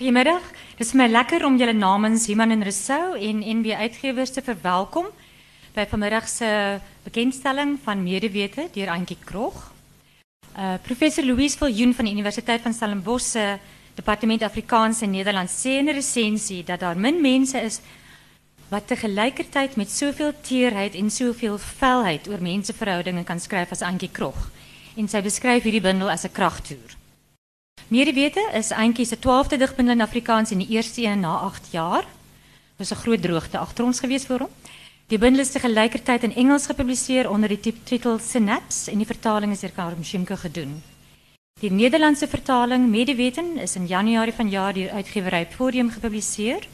Goedemiddag. Het is mij lekker om jullie namens Human en Rousseau en NB Uitgevers te verwelkom bij vanmiddagse bekendstelling van Medewete door Ankie Krog. Uh, professor Louise Viljoen van de Universiteit van Stellenbosch Departement Afrikaans en Nederlands sê in 'n resensie dat daar min mense is wat tegelijkertijd met soveel teerheid en soveel felheid oor mensenverhoudingen kan skryf as Ankie Krog. En sy beskryf hierdie bundel as 'n kragtoer. Medewete is Antjie se 12de digbundel in Afrikaans en die eerste een na 8 jaar. Was 'n groot droogte agter ons gewees vir hom. Die bundel is tegelijkertijd in Engels gepubliseer onder die titel Synapse en die vertaling is deur Karim Shimke gedoen. Die Nederlandse vertaling Medeweten is in Januarie van jaar deur uitgewerry Podium gepubliseer.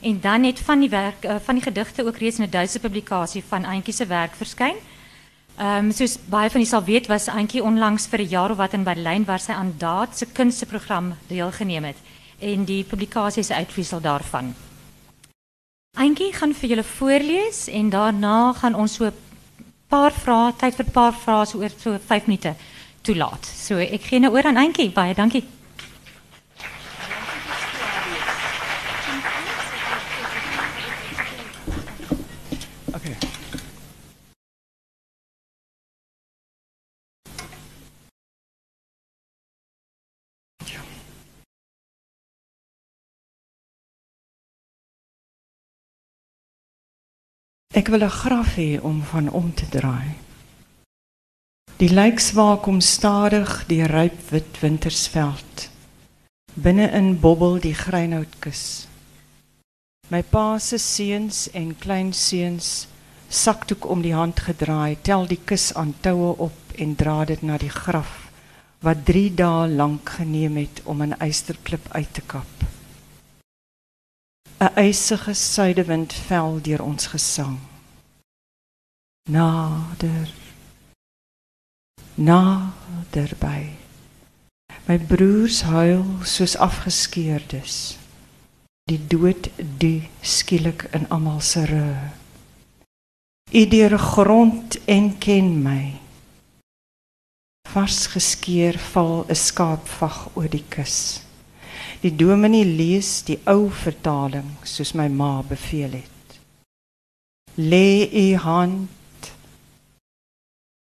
En dan het van die werk uh, van die gedigte ook reeds in 'n Duitse publikasie van Antjie se werk verskyn. Ehm um, soos baie van julle sal weet was Antjie onlangs vir 'n jaar of wat in Berlyn waar sy aan Daad se kunsteprogram deelgeneem het en die publikasie is uitwissel daarvan. Antjie gaan vir julle voorlees en daarna gaan ons so 'n paar vrae, tyd vir 'n paar vrae so oor so 5 minute toelaat. So ek gee nou oor aan Antjie. Baie dankie. Ek wil 'n graf hê om van om te draai. Die lijkswaak kom stadig die ryp wit wintersveld. Binne-in bobbel die greinhoutkus. My pa se seuns en kleinseuns sakdoek om die hand gedraai, tel die kus aan toue op en dra dit na die graf wat 3 dae lank geneem het om 'n eysterklip uit te kap. 'n ysige suidewind vel deur ons gesang. Nader. Naderby. My broers huil soos afgeskeerdes. Die dood die skielik in almal se rug. Iedere grond en ken my. Vars geskeer val 'n skaapvag oor die kus. Die dominee lees die ou vertaling soos my ma beveel het. Lê u hand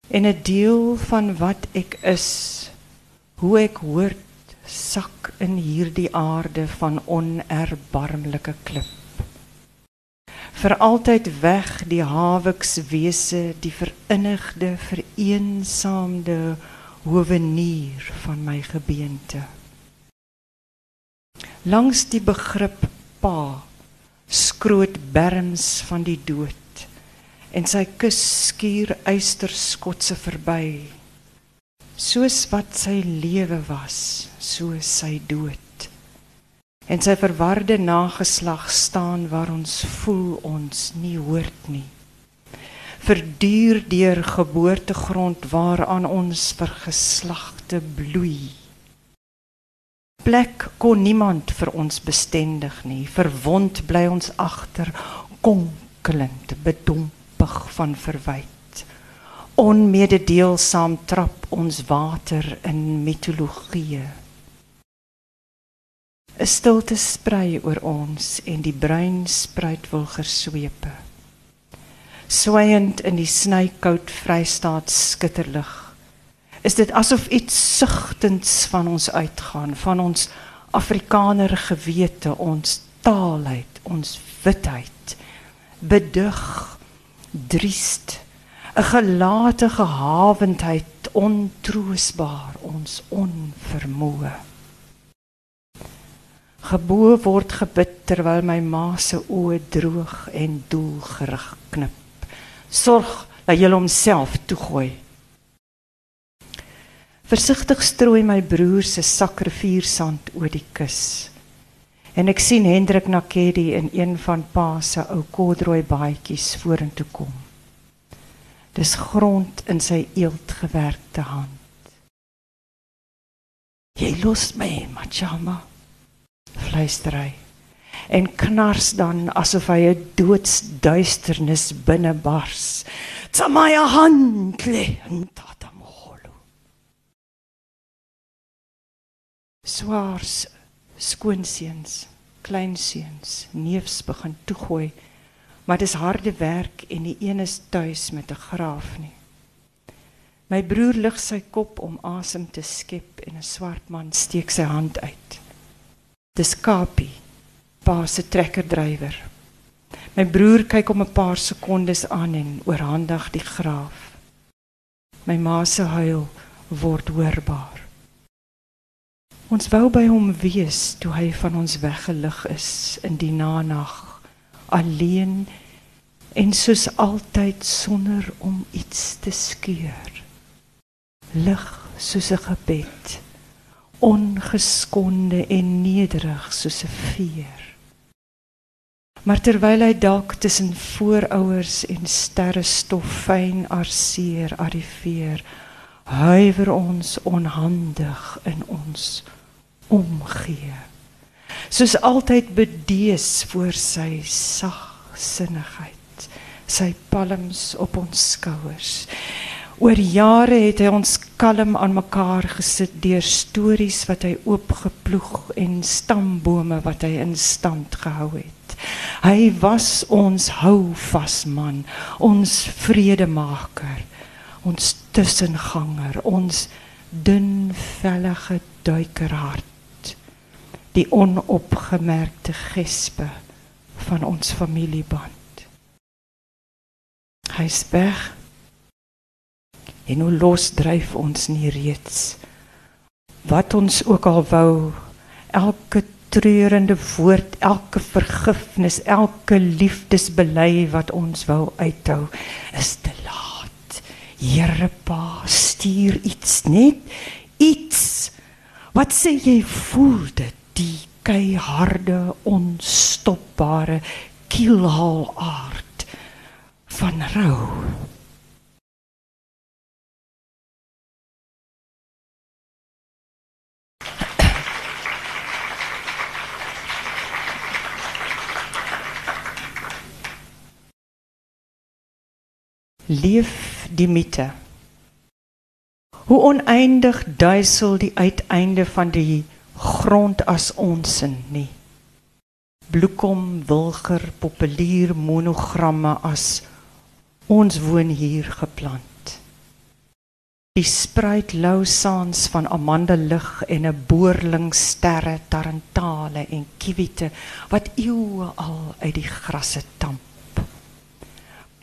in 'n deel van wat ek is, hoe ek hoort sak in hierdie aarde van onerbarmlike klip. Vir altyd weg die hawiks wese, die verinnigde, vereensaamde howenier van my gebeente. Langs die begrip pa skroot berms van die dood en sy kus skuur eysterskotse verby. Soos wat sy lewe was so sy dood. En sy verwarde nageslag staan waar ons voel ons nie hoort nie. Verduur deur geboortegrond waaraan ons vir geslagte bloei plek kon niemand vir ons bestendig nie. Verwond bly ons agter, konkelend, bedompig van verwyt. Onmededeelsaam trap ons water in mitologie. 'n Stilte sprei oor ons en die bruin spruit wil geswepe. Swaiend in die snykoud Vrystaat skitterlig is dit asof iets sugtends van ons uitgaan, van ons Afrikaner gewete, ons taalheid, ons witheid, bedig, driest, 'n gelate gehavendheid, ontroosbaar, ons onvermoë. Geboe word gebid terwyl my ma se oë droog en doelgerig knip. Sorg dat jy homself toegooi. Versigtig strooi my broer se sak riviersand oor die kus. En ek sien Hendrik Nakedi in een van pa se ou kortrooi baadjies vorentoe kom. Dis grond in sy eeltgewerkte hand. Jy los my, Machama. Fluister hy en knars dan asof hy 'n doodsduisternis binne bars. Tsamaya handle en Swaars Skoonseuns, kleinseuns, neefs begin toegooi. Maar dis harde werk en die een is tuis met 'n graaf nie. My broer lig sy kop om asem te skep en 'n swart man steek sy hand uit. Dis Kapie, pa se trekkerdrywer. My broer kyk om 'n paar sekondes aan en oorhandig die graaf. My ma se huil word hoorbaar. Ons wou by hom wees toe hy van ons weggelig is in die nanag, alleen en soos altyd sonder om iets te skeur. Lig soos 'n gebed, ongeskonde en nederig soos 'n veer. Maar terwyl hy dalk tussen voorouers en sterre stof fyn arseer arriveer, huiwer ons onhandig in ons omgee. Soos altyd bedees voor sy sagsinnigheid, sy palms op ons skouers. Oor jare het hy ons kalm aan mekaar gesit deur stories wat hy oopgeploeg en stambome wat hy in stand gehou het. Hy was ons houvas man, ons vredemaker, ons tussenganger, ons dun vellige duikerhart die onopgemerkte gespe van ons familieband. Hy's weg. En hoe los dryf ons nie reeds wat ons ook al wou elke treurende woord, elke vergifnis, elke liefdesbely wat ons wou uithou is te laat. Here Pa, stuur iets net iets. Wat sê jy voel dit? Die keiharde onstopbare kielhaal aard van rou Lief die mitte. Hoe oneindig duisel die uiteinde van die grond as ons in nie. Bloekom, wilger, populier monogramme as ons woon hier geplant. Die spruit lou saans van Amanda lig en 'n boorling sterre tarantale en kiwite wat eeue al uit die grasse tamp.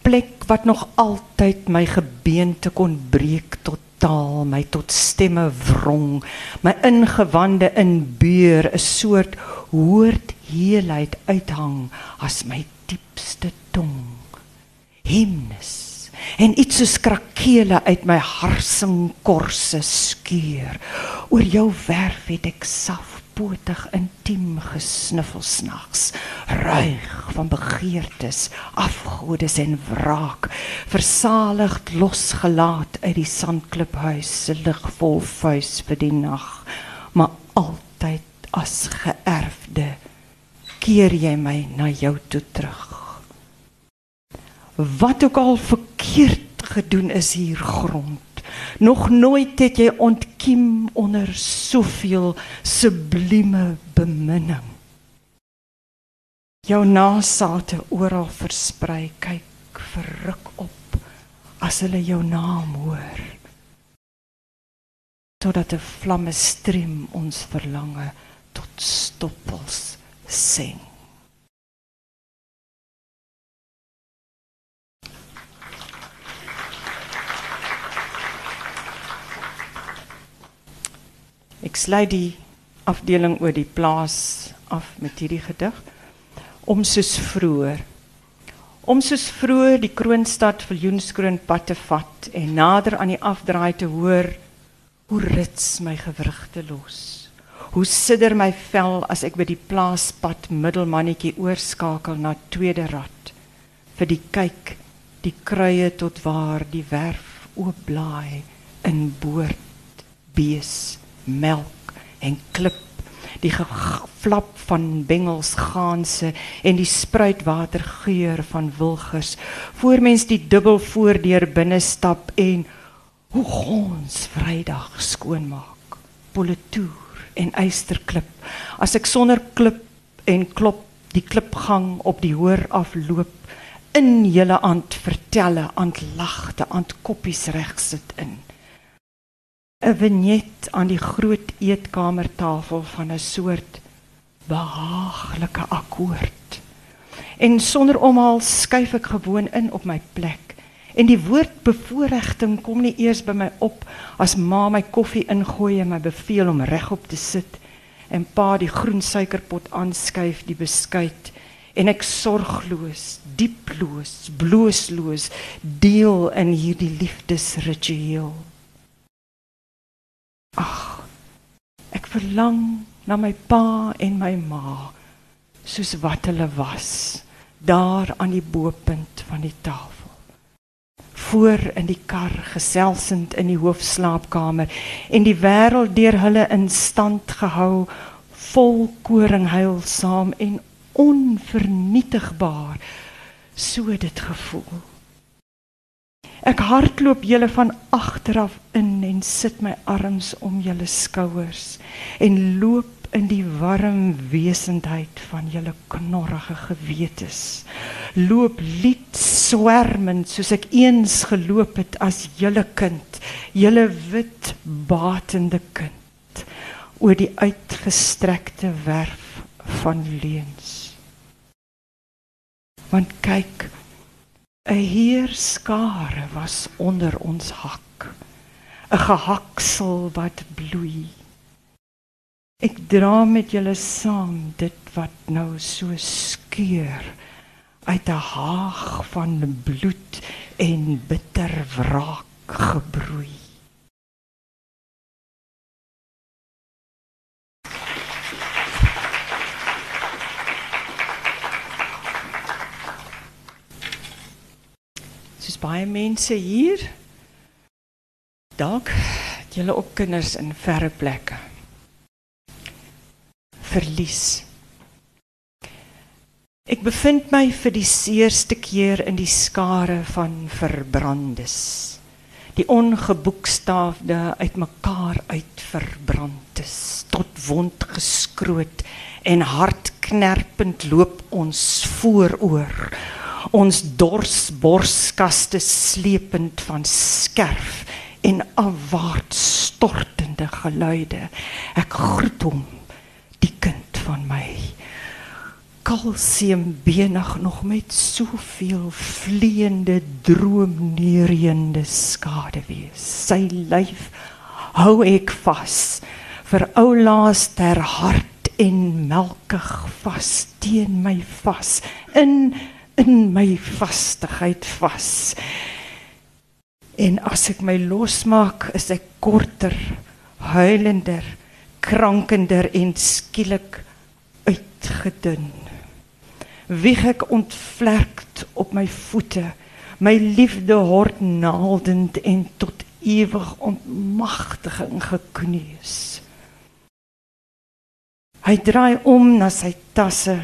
Plek wat nog altyd my gebeente kon breek tot taal my tot stemme wrong my ingewande in beur 'n soort hoort heelheid uithang as my diepste tong. Himnes en iets so skrakele uit my harsing korse skeur. Oor jou werf het ek saf potig intiem gesniffel snags ruig van begeertes afgodes en wraak versaligd losgelaat uit die sandkliphuis se ligvol vuis vir die nag maar altyd as geërfde keer jy my na jou toe terug. Wat ook al verkeerd gedoen is hier grond Nog nooit het jy ontkiem onder soveel sublieme beminning. Jou nasate oral versprei, kyk verruk op as hulle jou naam hoor. Totdat 'n vlamme stream ons verlange tot stoppels sing. Ek sluit die afdeling oor die plaas af met hierdie gedig. Om soos vroeër. Om soos vroeër die kroonstad Viljoenskroon pad te vat en nader aan die afdraai te hoor hoe rits my gewrigte los. Hoe sidder my vel as ek by die plaaspad middelmannetjie oorskakel na tweede rad vir die kyk die kruie tot waar die werf oop blaai in boord bees melk en klip die flap van bengels gaanse en die spruitwater geur van wilgers voor mens die dubbel voordeur binne stap en hoe ons vrydag skoon maak politoer en ysterklip. As ek sonder klip en klop die klipgang op die hoor afloop in julle aand vertelle, aand lagte, aand koppies reg sit in. 'n Vignet aan die groot eetkamertafel van 'n soort behaaglike akkoord. En sonder omhaal skuif ek gewoon in op my plek. En die woord bevoordiging kom nie eers by my op as ma my koffie ingooi en my beveel om regop te sit en pa die groen suikerpot aanskuif die beskuit en ek sorgloos, dieploos, bloosloos deel in hierdie liefdesritueel. Ag, ek verlang na my pa en my ma soos wat hulle was daar aan die bopunt van die tafel. Voor in die kar geselsend in die hoofslaapkamer en die wêreld deur hulle in stand gehou vol koring heilsaam en onvernietigbaar so dit gevoel ek hardloop julle van agteraf in en sit my arms om julle skouers en loop in die warm wesendheid van julle knorrige gewetes. Loop lied swermend soos ek eens geloop het as julle kind julle wit batende kind oor die uitgestrekte werf van leuns want kyk 'n heerskare was onder ons hak 'n gehaksel wat bloei Ek dra met julle saam dit wat nou so skeur uit 'n haag van bloed en bitter wraak gebroei. Dis baie mense hier. Dalk julle op kinders in verre plekke verlies. Ek bevind my vir die seerste keer in die skare van verbrandes. Die ongeboekstaafde uitmekaar uit verbrandes tot wond geskroot en hartknerpend loop ons vooroor. Ons dors borskaste slepend van skerf en afwaarts stortende geluide. Ek groet hom die kind van my. Kalsiumbenig nog met soveel vleiende droomneuriende skade wees. Sy lyf hou ek vas vir oulaas ter hart en melkig vas teen my vas. In in my vastigheid vas en as ek my losmaak is ek korter huilender krankender en skielik uitgedun. Wieg ek ontvlekt op my voete, my liefde hort naaldend en tot ewig ontmagtiging gekneus. Hy draai om na sy tasse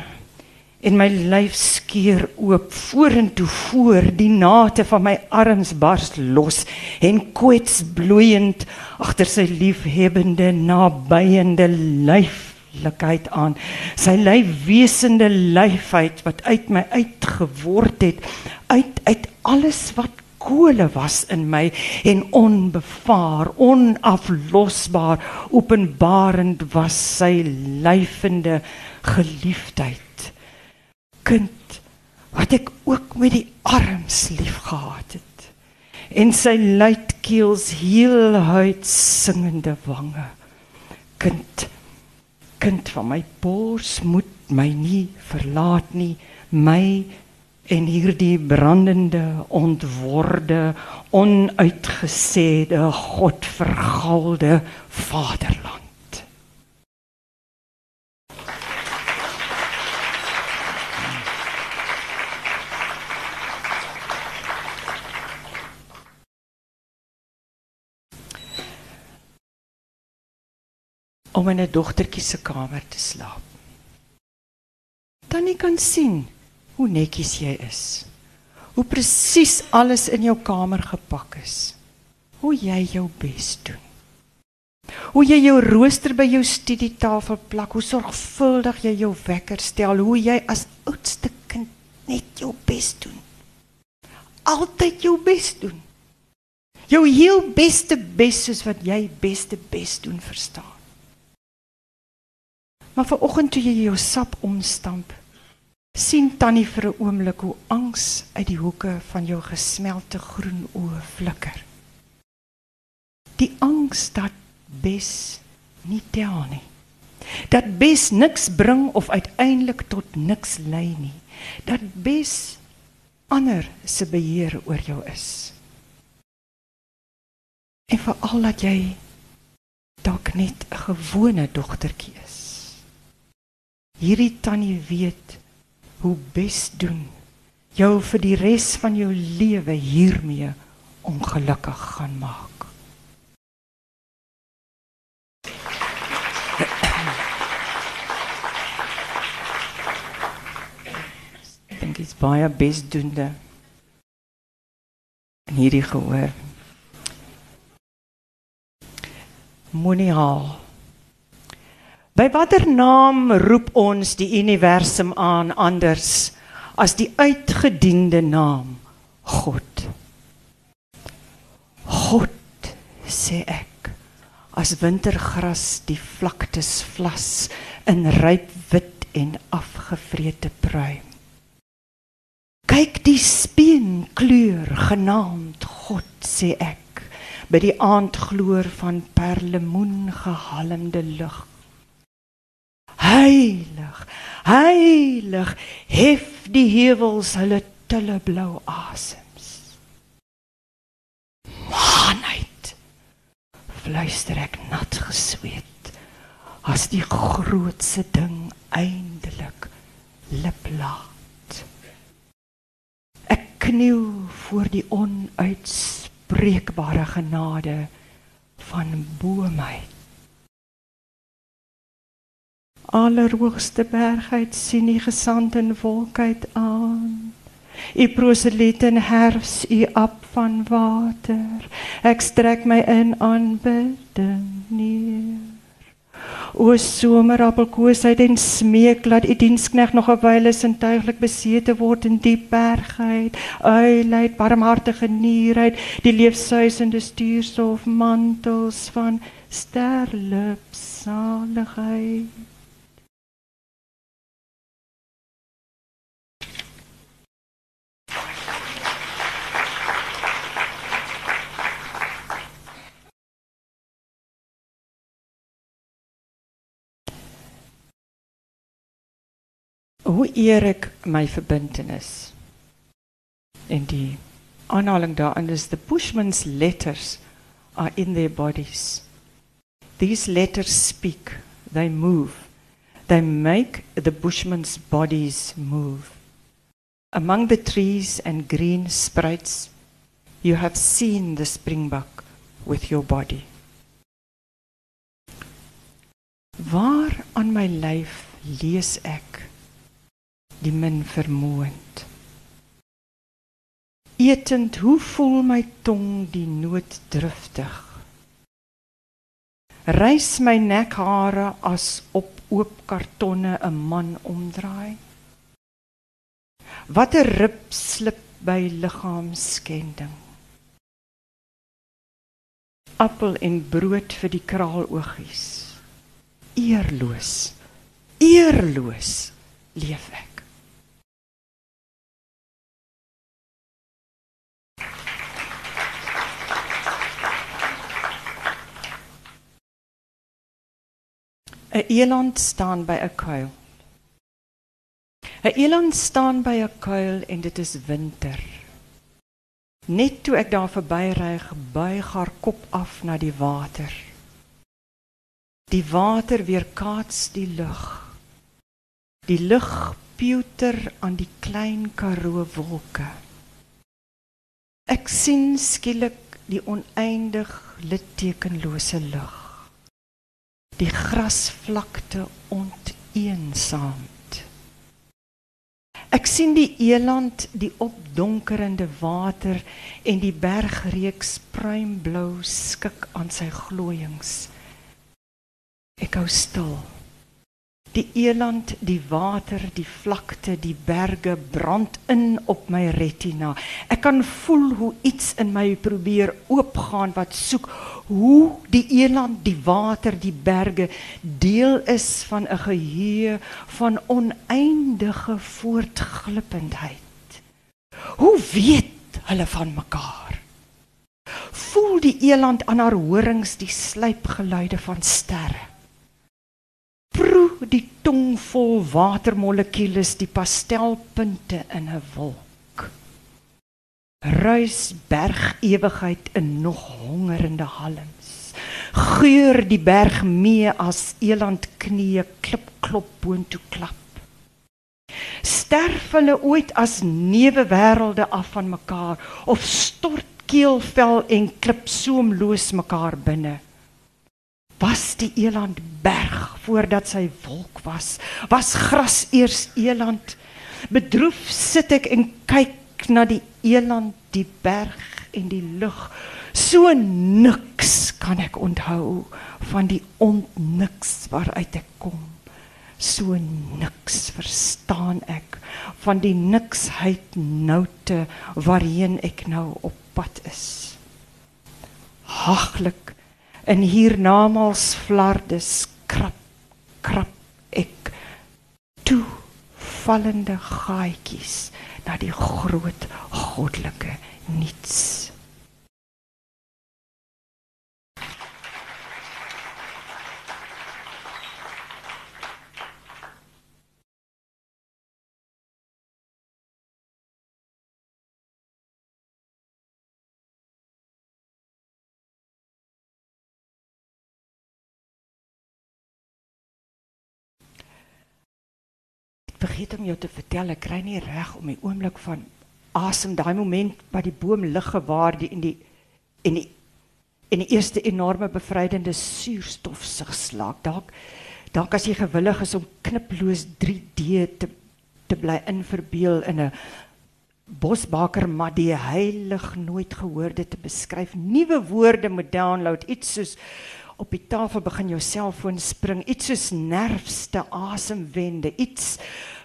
en my lyf skeur oop vorentoe voor die nate van my arms bars los en kwets bloeiend agter sy liefhebbende nabyende lyflikheid aan. Sy lyf wesende lyfheid wat uit my uitgeword het uit uit alles wat kole was in my en onbevaar onaflosbaar openbarend was sy lyfende geliefdheid kind wat ek ook met die arms lief gehad het en sy luitkeels heel huid singende wange. Kind kind van my bors moet my nie verlaat nie. My en hierdie brandende ontworde onuitgesede godvergalde vaderland om in 'n dogtertjie se kamer te slaap. Tannie kan sien hoe netjies jy is. Hoe presies alles in jou kamer gepak is. Hoe jy jou bes doen. Hoe jy jou rooster by jou studietafel plak, hoe sorgvuldig jy jou wekker stel, hoe jy as oudste kind net jou bes doen. Altyd jou bes doen. Jou heel beste bes soos wat jy beste bes doen verstaan. Maar vanoggend toe jy jou sap omstamp, sien tannie vir 'n oomblik hoe angs uit die hoeke van jou gesmelte groen oë flikker. Die angs dat bes nie tel nie. Dat bes niks bring of uiteindelik tot niks lei nie. Dat bes ander se beheer oor jou is. En veral dat jy dalk net 'n gewone dogtertjie is. Hierdie tannie weet hoe bes doen jou vir die res van jou lewe hiermee ongelukkig gaan maak. Ek dink dit's baie besdoende in hierdie gehoor. Moenie haal By watter naam roep ons die universum aan anders as die uitgediende naam God? God sê ek as wintergras die vlaktes vlas in ryp wit en afgevrete pruim. Kyk die speen kleur genaamd God sê ek by die aandgloor van perlemoen gehalmde lig Heilig, heilig, hef die heuwels hulle tulle blou asems. Manheid. Fluister ek nat gesweet as die grootste ding eindelik lip laat. Ek kniel voor die onuitspreekbare genade van bo allerhoogste bergheid sien die gesand en wolkheid aan. U proselit in herfs u op van water. Ek strek my in aanbidding neer. O somerappelkoosheid en smeek laat u dienskneg nog 'n wyle sintuiglik besete word in die bergheid. Uilheid, barmhartige nierheid, die leefsuisende stuurstof mantels van sterlipsaligheid. Hoe eer ek my verbintenis en die aanhaling daarin is the bushman's letters are in their bodies. These letters speak they move they make the bushman's bodies move. Among the trees and green sprites you have seen the springbok with your body. Waar aan my lyf lees ek die min vermoond. Etend, hoe voel my tong die nood driftig? Rys my nekhare as op oop kartonne 'n man omdraai. Watter rib slip by liggaamskending? Appel en brood vir die kraaloogies. Eerloos. Eerloos leef ek. 'n eland staan by 'n kuil. 'n Eland staan by 'n kuil en dit is winter. Net toe ek daar verbyry, buig haar kop af na die water. Die water weerkaats die lug. Die lug peuter aan die klein Karoo wolke. Ek sien skielik die oneindig littekenlose lug die grasvlakte onteensaamd. Ek sien die eland, die opdonkerende water en die bergreeks pruimblou skik aan sy glooiings. Ek hou stil. Die eland, die water, die vlakte, die berge brand in op my retina. Ek kan voel hoe iets in my probeer oopgaan wat soek hoe die eland, die water, die berge deel is van 'n geheue van oneindige voortglippendheid. Hoe weet hulle van mekaar? Voel die eland aan haar horings die sluipgeluide van sterre? Die tong vol watermolekules die pastelpunte in 'n wolk. Ruis berg ewigheid in nog hongerende halms. Geur die berg mee as eland knie klip klop boontoe klap. Sterf hulle ooit as neuwe wêrelde af van mekaar of stort keelvel en klip soemloos mekaar binne? Was die eland berg voordat sy wolk was? Was gras eers eland? Bedroef sit ek en kyk na die eland die berg en die lug. So niks kan ek onthou van die ontniks waaruit ek kom. So niks verstaan ek van die niksheid noute waarheen ek nou op pad is. Haglik in hiernamaals flardes krap krap ek toe vallende gaatjies na die groot goddelike niets vergeet om jou te vertel, ek kry nie reg om die oomblik van asem, daai moment wat die boom lig gewaar die in die en die en die eerste enorme bevrydende suurstof sig slaak. Dalk dalk as jy gewillig is om kniploos 3D te te bly inverbeel in 'n bosbaker maar die heilig nooit gehoorde te beskryf. Nuwe woorde moet download iets soos op die tafel begin jou selfoon spring, iets soos nerfste asemwende, iets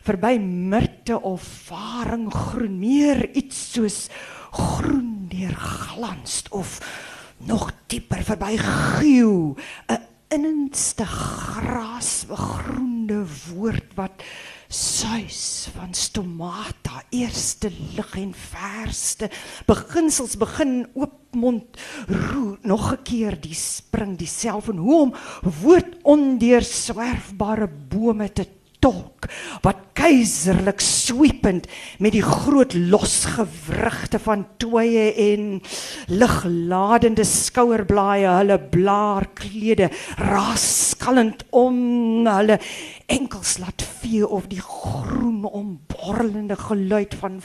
verby mirte of varinggroen, meer iets soos groen deur glans of nog dieper verby geel, 'n innigste grasbegroende woord wat suis van stomata eerste lig en verste. Beginsels begin oopmond roer. Nog 'n keer die spring dieself en hoe om woord ondeur swerfbare bome te tolk wat keiserlik sweepend met die groot losgewrigte van tooie en ligladende skouerblaaie hulle blaarklede raskallend om hulle enkels laat vee of die groen omborrelende geluid van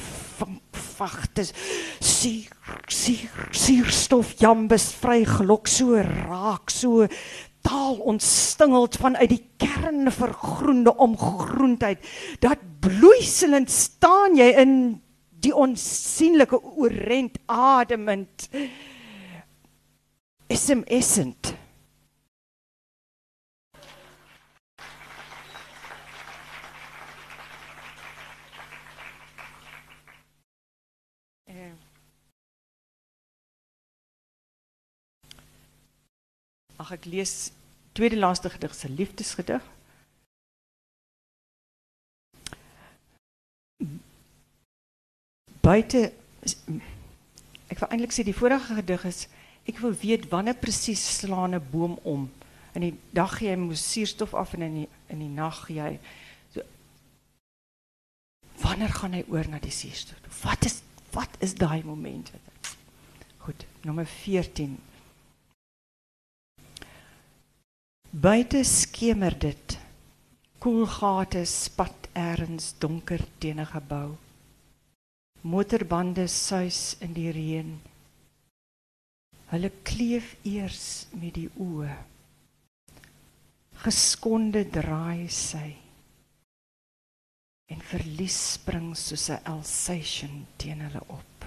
vagtes suur suur suurstof jambes vrygelok so raak so taal ontstingeld vanuit die kern vergroende omgroendheid dat bloeiselend staan jy in die onsigbare oorent ademend smsend Ag ek lees tweede laaste gedig se liefdesgedig. Buite ek wil eintlik sê die vorige gedig is ek wil weet wanneer presies slaan 'n boom om. In die dag jy moet suurstof af en in die in die nag jy so wanneer gaan hy oor na die suurstof? Wat is wat is daai moment? Goed, nommer 14 Buite skemer dit. Koelgate spat ergens donker teen 'n gebou. Motorbande suis in die reën. Hulle kleef eers met die oë. Geskonde draai sy en verlies spring soos 'n Alsatian teen hulle op.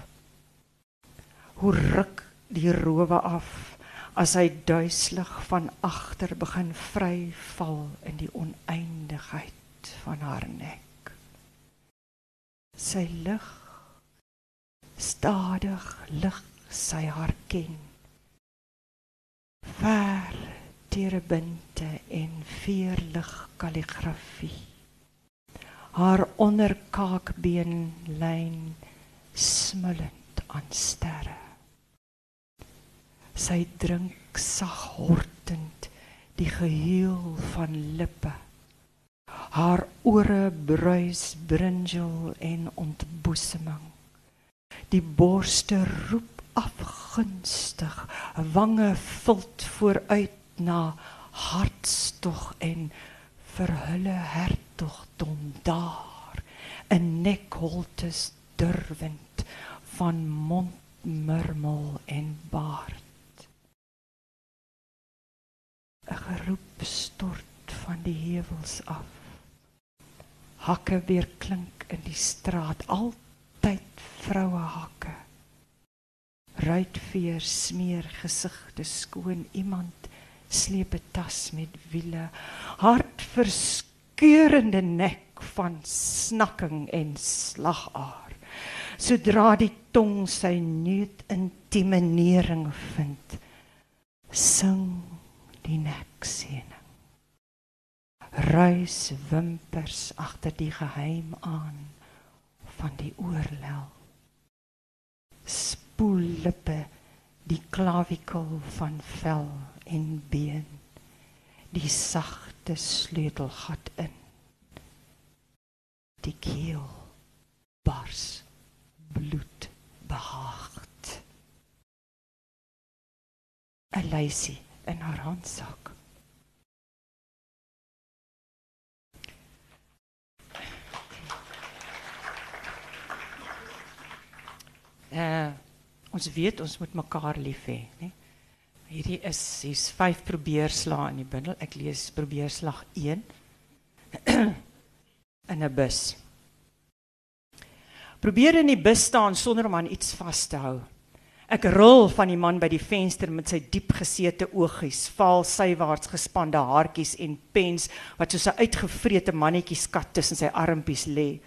Hoe ruk die rowe af as hy duiselig van agter begin vryval in die oneindigheid van haar nek. Sy lig stadig lig sy haar ken. Ver terebinte en veerlig kalligrafie. Haar onderkaakbeen lyn smullend aan sterre sy drink sag hortend die geheel van lippe. Haar ore bruis brinjel en ontboeseming die borste roep afgunstig wange vult vooruit na hartstog en verhulle hertogdom daar 'n nekholtes durwend van mondmurmel en baard 'n geroep stort van die heuwels af. Hakke weer klink in die straat, altyd vroue hakke. Ruitveer smeer gesigte skoon iemand sleep 'n tas met wiele, hartverskeurende nek van snakking en slagaar. Sodra die tong sy nuut intieme nering vind, sing die neksening. Ruis wimpers agter die geheim aan van die oorlel. Spoel lippe die klavikel van vel en been. Die sagte sleutelgat in. Die keel bars bloed behaagd. 'n Lysie in haar handsak. Uh, ons weet ons moet mekaar lief hê, né? Hierdie is hier's vyf probeerslae in die bundel. Ek lees probeerslag 1 in 'n bus. Probeer in die bus staan sonder om aan iets vas te hou. Ek rol van die man by die venster met sy diep gesete oogies, vaal sywaarts gespande haartjies en pens wat soos 'n uitgevrete mannetjie skat tussen sy armpies lê.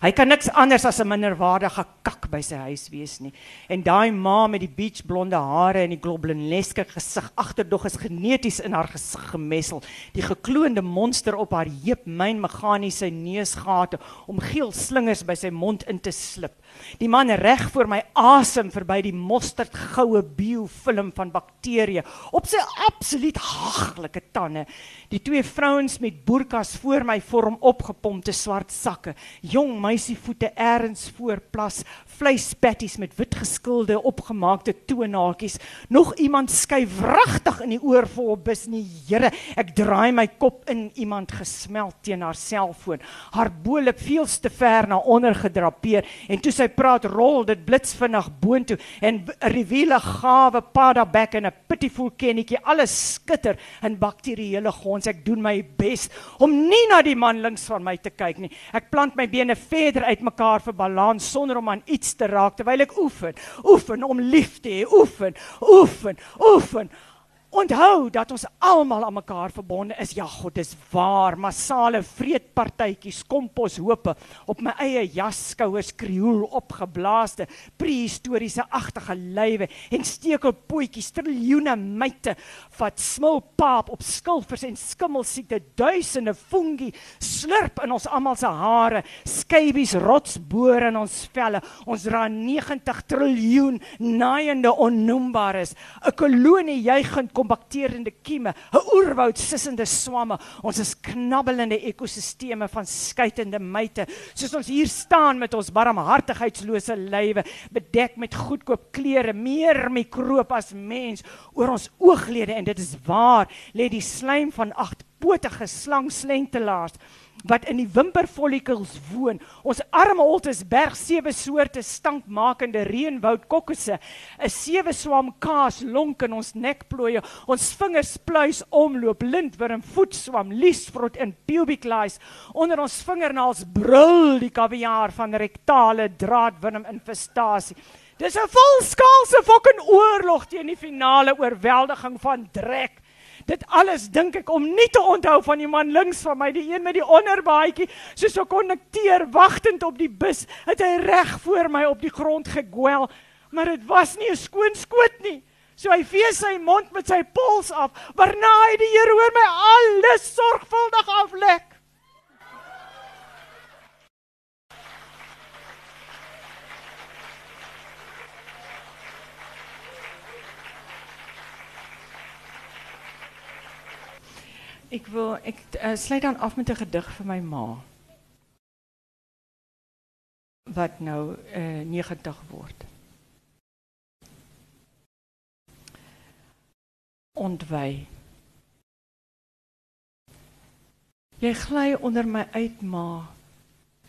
Hy kan niks anders as 'n minderwaardige kak by sy huis wees nie. En daai ma met die beach blonde hare en die globleneske gesig agterdog is geneties in haar gesig gemessel. Die gekloonde monster op haar heup myn meganiese neusgate om geel slingers by sy mond in te slip. Die man reg voor my asem verby die mosterdgoue biofilm van bakterieë op sy absoluut haglike tande. Die twee vrouens met boerkas voor my vorm opgepompte swart sakke. Jong meisievoete ergens voor plas, vleispatties met wit geskilde opgemaakte toenaaltjies. Nog iemand skuif wragtig in die oor vir op bus nie. Here, ek draai my kop in iemand gesmeld teen haar selfoon. Haar bolop veels te ver na onder gedrapeer en toe sy praat rol dit blitsvinnig boontoe en 'n riviele gawe pada back in 'n pitiful kennetjie alles skitter in bakterieële gons ek doen my bes om nie na die man links van my te kyk nie ek plant my bene verder uitmekaar vir balans sonder om aan iets te raak terwyl ek oefen. Oefen om lief te hê. Oefen oefen oefen Onthou dat ons almal aan mekaar verbonde is. Ja, God, dis waar. Massale vreedpartytjies, kompos hope op my eie jasskouers krioel opgeblaaste prehistoriese agtige lywe en stekelpotjies triljoene myte wat smulpaap op skilfers en skimmelsiekte duisende fungi slurp in ons almal se hare, skybies rotsboor in ons velle. Ons dra 90 triljoen naaiende onnoembares. 'n Kolonie juigend kom bakterieënde kieme, 'n oerwoud sissende swamme. Ons is knabbelende ekosisteme van skeitende myte. Soos ons hier staan met ons barmhartigheidslose lywe, bedek met goedkoop klere, meer mikroop as mens oor ons ooglede en dit is waar, lê die slaim van agtpotige slangslentelaars wat in die wimperfollikels woon. Ons arme holtes berg sewe soorte stankmakende reënwoud kokkosse, 'n sewe swam kaas lonk in ons nekplooie. Ons vingers pluis omloop lintworm, voetswam, liesvrot en pubic lice. Onder ons vingernaels brul die kaviaar van rektale draadwurm infestasie. Dis 'n volskaalse fucking oorlog teen die finale oorweldiging van Drek. Dit alles dink ek om nie te onthou van die man links van my, die een met die onderbaadjie, soos 'n konnekteur wagtend op die bus, het hy reg voor my op die grond gegwel, maar dit was nie 'n skoon skoot nie. So hy vee sy mond met sy pols af, waarna hy die Here hoor my alles sorgvuldig aflek. Ek wil ek uh, sluit dan af met 'n gedig vir my ma. Wat nou uh, 90 word. Ontwy. Jy gly onder my uit ma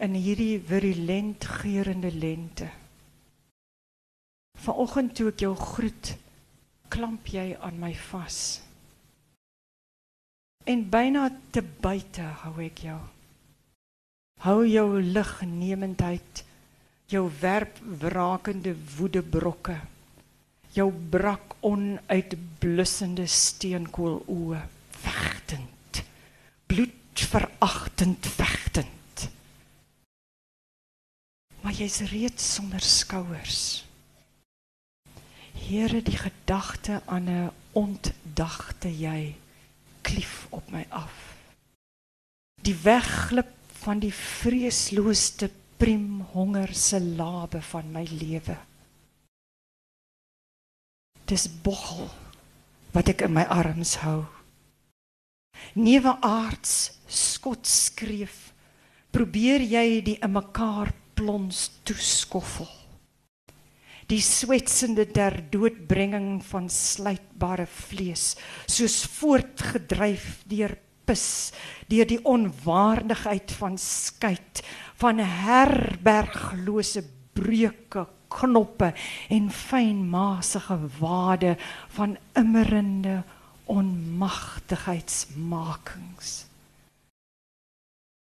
in hierdie virulent geurende lente. Vanoggend toe ek jou groet, klamp jy aan my vas. En byna te buite hou ek jou. Hou jou lignemendheid, jou werp wrakende woedebrokke, jou brak onuitblussende steenkool oë, vegtend, bloedveragtend vegtend. Maar jy's reeds sonder skouers. Here, die gedagte aan 'n ontdagte jy klief op my af. Die wegglip van die vreeslooste priem honger se labe van my lewe. Dis boggel wat ek in my arms hou. Neuwe aards skot skreef. Probeer jy die in mekaar plons toeskoffel die swetsende der doodbrenging van slytbare vlees soos voortgedryf deur pis deur die onwaardigheid van skyt van herberglose breuke knoppe en fynmasige wade van immerende onmagtigheidsmakings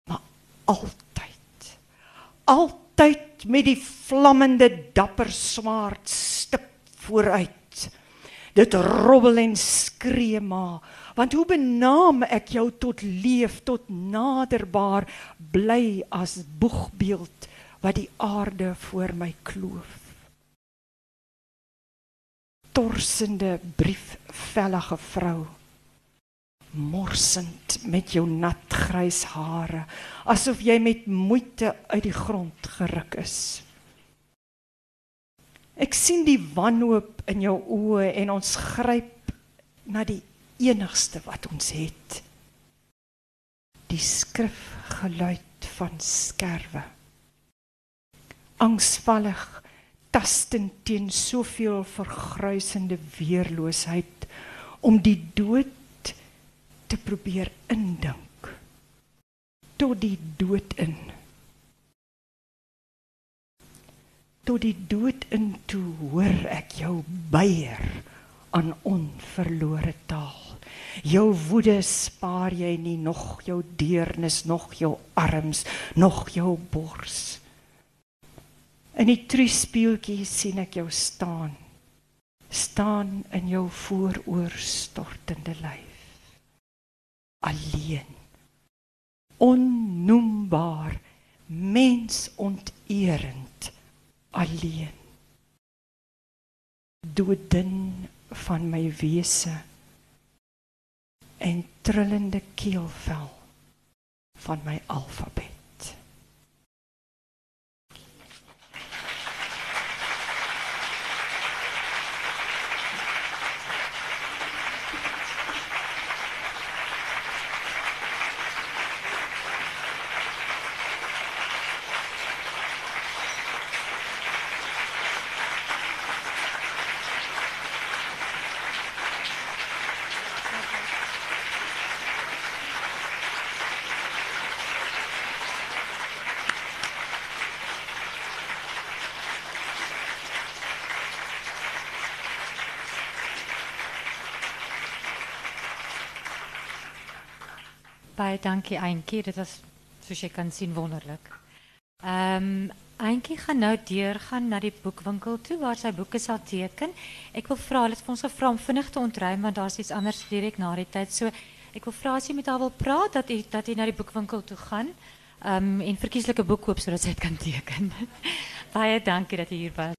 maar altyd altyd tyd met die vlammende dapper swaard stip vooruit. Dit robbel en skree maar, want hoe benaam ek jou tot leef tot naderbaar bly as boegbeeld wat die aarde voor my kloof. Torsende briefvellige vrou morsend met jou nat grys hare asof jy met moeite uit die grond geruk is. Ek sien die wanhoop in jou oë en ons gryp na die enigste wat ons het. Die skrifgeluid van skerwe. Angsvallig tastend teen soveel vergruisende weerloosheid om die dood te probeer indink. Tot die dood in. Tot die dood in toe hoor ek jou beier aan onverlore taal. Jou woede spaar jy nie nog jou deernis nog jou arms nog jou bors. In die truspieeltjie sien ek jou staan. Staan in jou vooroorstortende lyf alleen. Onnoembaar mensonterend alleen. Doden van my wese en trillende keelvel van my alfabet Baie dankie Auntie, dit was soos jy kan sien wonderlik. Ehm Eentjie gaan nou deur gaan na die boekwinkel toe waar sy boeke sal teken. Ek wil vra, hulle het vir ons gevra om vinnig te ontruim want daar's iets anders direk na die tyd. So ek wil vra as jy met haar wil praat dat jy dat jy na die boekwinkel toe gaan. Ehm um, en verkieslike boek koop sodat sy dit kan teken. Baie dankie dat jy hier was.